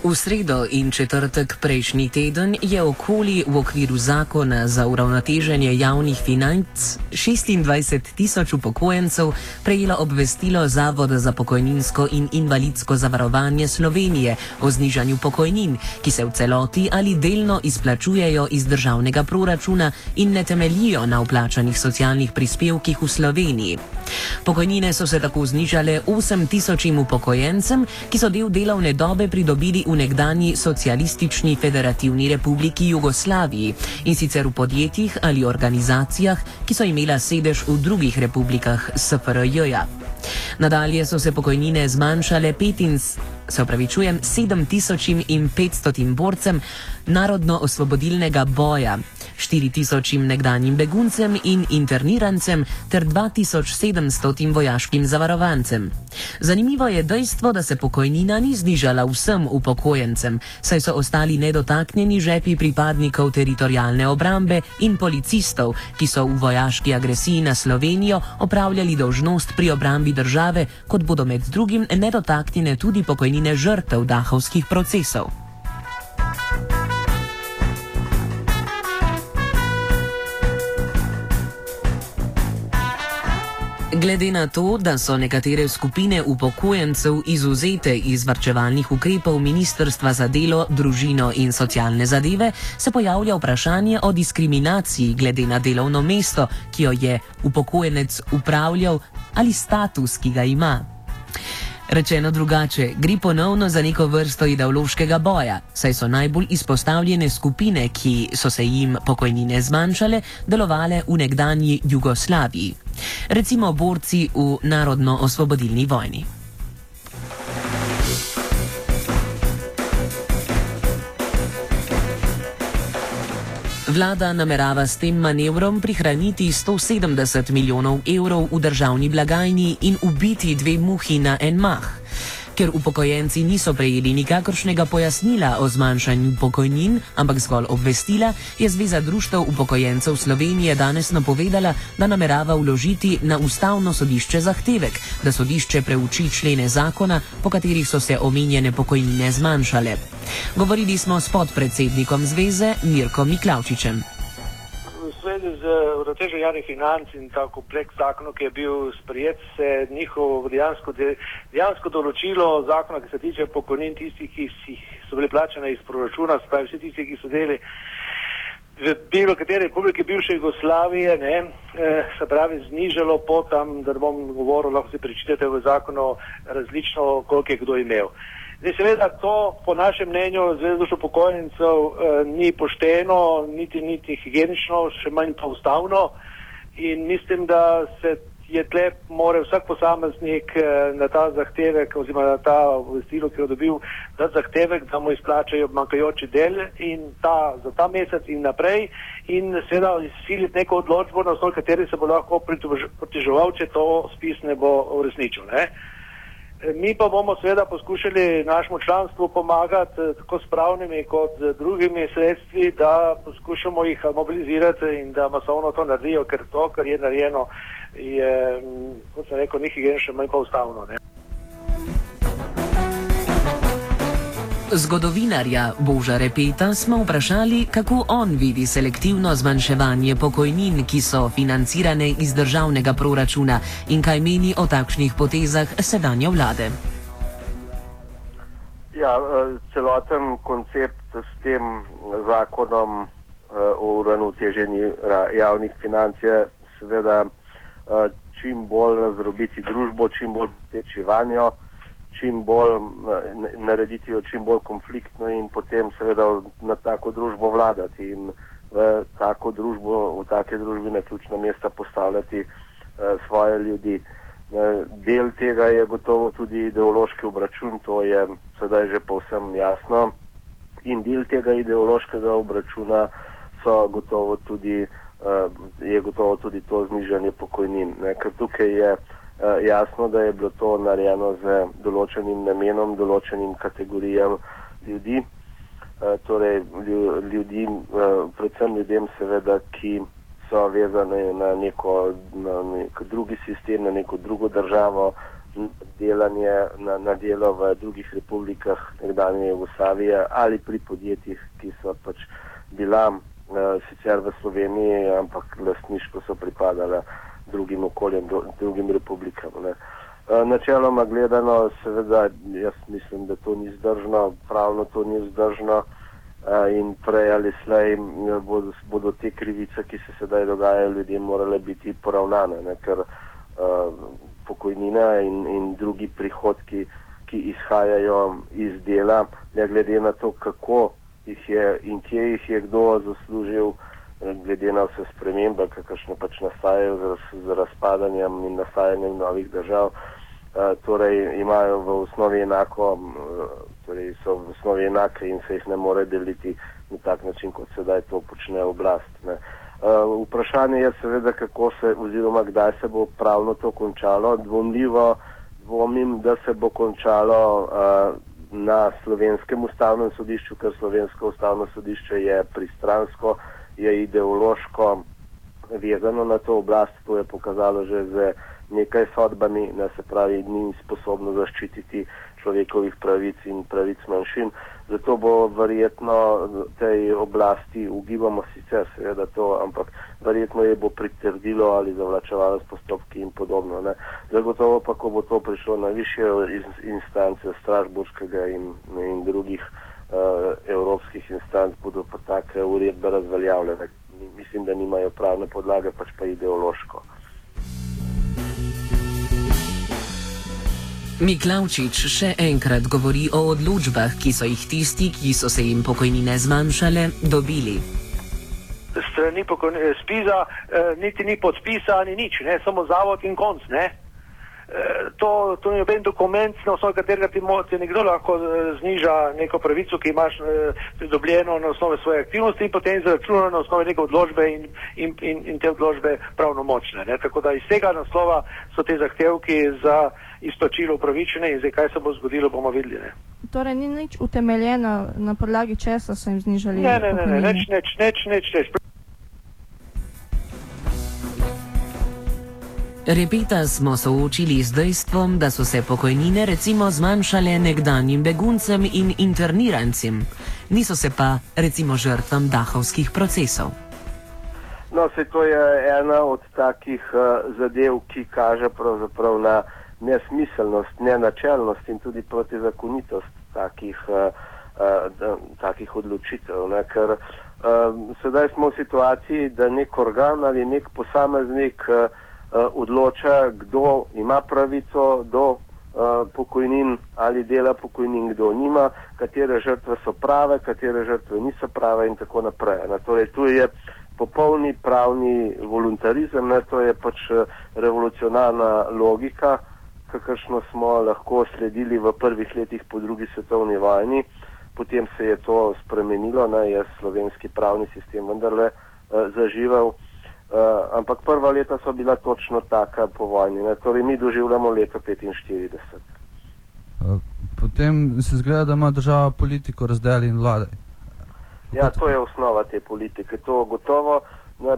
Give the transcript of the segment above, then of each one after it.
V sredo in četrtek prejšnji teden je okoli v okviru zakona za uravnoteženje javnih financ 26 tisoč upokojencev prejelo obvestilo Zavoda za pokojninsko in invalidsko zavarovanje Slovenije o znižanju pokojnin, ki se v celoti ali delno izplačujejo iz državnega proračuna in ne temeljijo na vplačanih socialnih prispevkih v Sloveniji. Pokojnine so se tako znižale 8 tisočim upokojencem, ki so del delovne dobe pridobili v nekdani socialistični federativni republiki Jugoslaviji in sicer v podjetjih ali organizacijah, ki so imela sedež v drugih republikah SFRJ-ja. Nadalje so se pokojnine zmanjšale 7500 borcem narodno-osvobodilnega boja. 4000 nekdanjim beguncem in internirancem ter 2700 vojaškim zavarovancem. Zanimivo je dejstvo, da se pokojnina ni znižala vsem upokojencem, saj so ostali nedotaknjeni žepi pripadnikov teritorijalne obrambe in policistov, ki so v vojaški agresiji na Slovenijo opravljali dožnost pri obrambi države, kot bodo med drugim nedotaknjene tudi pokojnine žrtev dahovskih procesov. Glede na to, da so nekatere skupine upokojencev izuzete iz varčevalnih ukrepov Ministrstva za delo, družino in socialne zadeve, se pojavlja vprašanje o diskriminaciji glede na delovno mesto, ki jo je upokojenec upravljal ali status, ki ga ima. Rečeno drugače, gre ponovno za neko vrsto ideološkega boja, saj so najbolj izpostavljene skupine, ki so se jim pokojnine zmanjšale, delovale v nekdanji Jugoslaviji. Recimo borci v narodno-osvobodilni vojni. Vlada namerava s tem manevrom prihraniti 170 milijonov evrov v državni blagajni in ubiti dve muhi na en mah. Ker upokojenci niso prejeli nikakršnega pojasnila o zmanjšanju pokojnin, ampak zgolj obvestila, je Zveza društev upokojencev Slovenije danes napovedala, da namerava vložiti na ustavno sodišče zahtevek, da sodišče preuči člene zakona, po katerih so se omenjene pokojnine zmanjšale. Govorili smo s podpredsednikom Zveze Mirko Miklavčičem zvezi z uravnoteženjem javnih financ in ta kompleks zakonov, ki je bil sprejet, se njihovo dejansko, dejansko določilo zakona, ki se tiče pokojnin tistih, ki so bili plačani iz proračuna, spravi vsi tisti, ki so delali v bilo kateri republiki bivše Jugoslavije, ne, eh, se pravi znižalo po tam, da bom govoril, lahko si prečitate v zakonu različno, koliko je kdo imel. Zdaj, seveda, to po našem mnenju Zvezdušo pokojnicov eh, ni pošteno, niti, niti higienično, še manj pa ustavno. In mislim, da se je tle, more vsak posameznik eh, na ta zahtevek, oziroma na ta obvestilo, ki je dobil, da zahtevek, da mu izplačajo manjkajoči del in ta, za ta mesec in naprej. In seveda izsiliti neko odločbo, na osnovi kateri se bo lahko pritoževal, če to spis ne bo uresničil. Mi pa bomo seveda poskušali našemu članstvu pomagati eh, tako s pravnimi kot z drugimi sredstvi, da poskušamo jih mobilizirati in da masovno to naredijo, ker to, kar je narejeno, je, mm, kot sem rekel, ni higienično, manj pa ustavno. Ne. Zgodovinarja Boža Repeta smo vprašali, kako on vidi selektivno zmanjševanje pokojnin, ki so financirane iz državnega proračuna in kaj meni o takšnih potezah sedanje vlade. Ja, eh, celoten koncept s tem zakonom eh, o uravnoteženju javnih financ je seveda eh, čim bolj razdrobiti družbo, čim bolj tečivanjo čim bolj narediti jo čim bolj konfliktno in potem seveda na tako družbo vladati in v tako družbo, v take družbi na ključna mesta postavljati uh, svoje ljudi. Uh, del tega je gotovo tudi ideološki obračun, to je sedaj že povsem jasno. In del tega ideološkega obračuna so gotovo tudi, uh, je gotovo tudi to znižanje pokojnin. Ne? Ker tukaj je uh, Eh, jasno, da je bilo to narejeno z določenim namenom, določenim kategorijam ljudi, eh, torej ljudi, eh, predvsem ljudem seveda, ki so vezani na neko, na neko drugi sistem, na neko drugo državo, delanje na, na delo v drugih republikah nekdanje Jugoslavije ali pri podjetjih, ki so pač bila sicer v Sloveniji, ampak lastniško so pripadala drugim okoljem, drugim republikam. Ne. Uh, načeloma gledano, seveda, jaz mislim, da to ni zdržno, pravno to ni zdržno uh, in prej ali slej bodo, bodo te krivice, ki se sedaj dogajajo ljudem, morale biti poravnane, ne, ker uh, pokojnina in, in drugi prihodki, ki izhajajo iz dela, ne glede na to, kako jih je in kje jih je kdo zaslužil, eh, glede na vse spremembe, kakršne pač nastajajo z, z razpadanjem in nastajanjem novih držav. Uh, torej imajo v osnovi enako, uh, torej so v osnovi enake in se jih ne more deliti na tak način, kot sedaj to počne oblast. Uh, vprašanje je seveda, kako se oziroma kdaj se bo pravno to končalo. Dvomljivo dvomim, da se bo končalo na slovenskem ustavnem sodišču, ker slovensko ustavno sodišče je pristransko, je ideološko vezano na to oblast, to je pokazalo že z nekaj sodbami, da se pravi, ni sposobno zaščititi človekovih pravic in pravic manjšin. Zato bo verjetno tej oblasti, ugibamo sicer seveda to, ampak verjetno je bo pritrdilo ali zavlačevalo s postopki in podobno. Ne. Zagotovo pa, ko bo to prišlo na više instance Stražburškega in, in drugih evropskih instanc, bodo pa take uredbe razveljavljene. Mislim, da nimajo pravne podlage, pač pa ideološko. Miklavčič še enkrat govori o odločbah, ki so jih tisti, ki so se jim pokojnine zmanjšale, dobili. Strani spiza, eh, niti ni podpisa, ni nič, ne? samo zavod in konc. Ne? Eh, to, to ni noben dokument, na osnovi katerega ti, mo, ti nekdo lahko eh, zniža neko pravico, ki imaš eh, pridobljeno na osnovi svoje aktivnosti in potem izračuna na osnovi neke odločbe in, in, in, in te odločbe pravnomočne. Ne? Tako da iz tega naslova so te zahtevki za izplačilo upravičene in zdaj kaj se bo zgodilo, bomo videli. Ne. Torej, ni nič utemeljeno na podlagi česa so jim znižali. Ne, ne, ne, ne, neč, neč, neč, neč, neč. Repita smo soočili z dejstvom, da so se pokojnine recimo zmanjšale nekdanjim beguncem in internirancem, niso se pa recimo žrtvam dahovskih procesov. No, se to je ena od takih uh, zadev, ki kaže pravzaprav na nesmiselnost, nenačelnost in tudi protizakonitost takih, uh, uh, takih odločitev. Ne? Ker uh, sedaj smo v situaciji, da nek organ ali nek posameznik uh, odloča, kdo ima pravico do uh, pokojnin ali dela pokojnin, kdo nima, katere žrtve so prave, katere žrtve niso prave in tako naprej. Ne? Torej, tu je popolni pravni voluntarizem, ne? to je pač revolucionarna logika kakršno smo lahko sledili v prvih letih po drugi svetovni vojni. Potem se je to spremenilo, da je slovenski pravni sistem vendarle uh, zaživel. Uh, ampak prva leta so bila točno taka po vojni. Ne? Torej, mi doživljamo leto 45. Eh, potem se zgleda, da ima država politiko razdeljen in vlade. Ja, to je osnova te politike. To gotovo,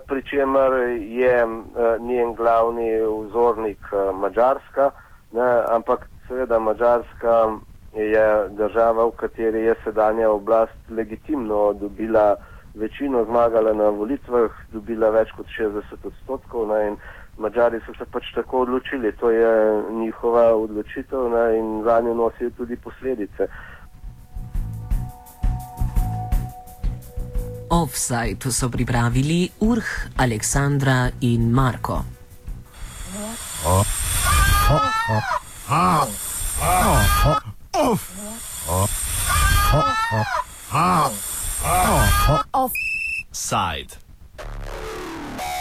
pri čemer je uh, njen glavni vzornik uh, Mačarska. Uh, Ne, ampak seveda Mačarska je država, v kateri je sedanja oblast legitimno dobila večino zmagala na volitvah, dobila več kot 60 odstotkov. Ne, in Mačari so se pač tako odločili, to je njihova odločitev ne, in za njo nosijo tudi posledice. Offside so pripravili Urh, Aleksandra in Marko. Oh. Oh. Oh. Oh. Oh. Oh. Oh. Oh. Oh. side.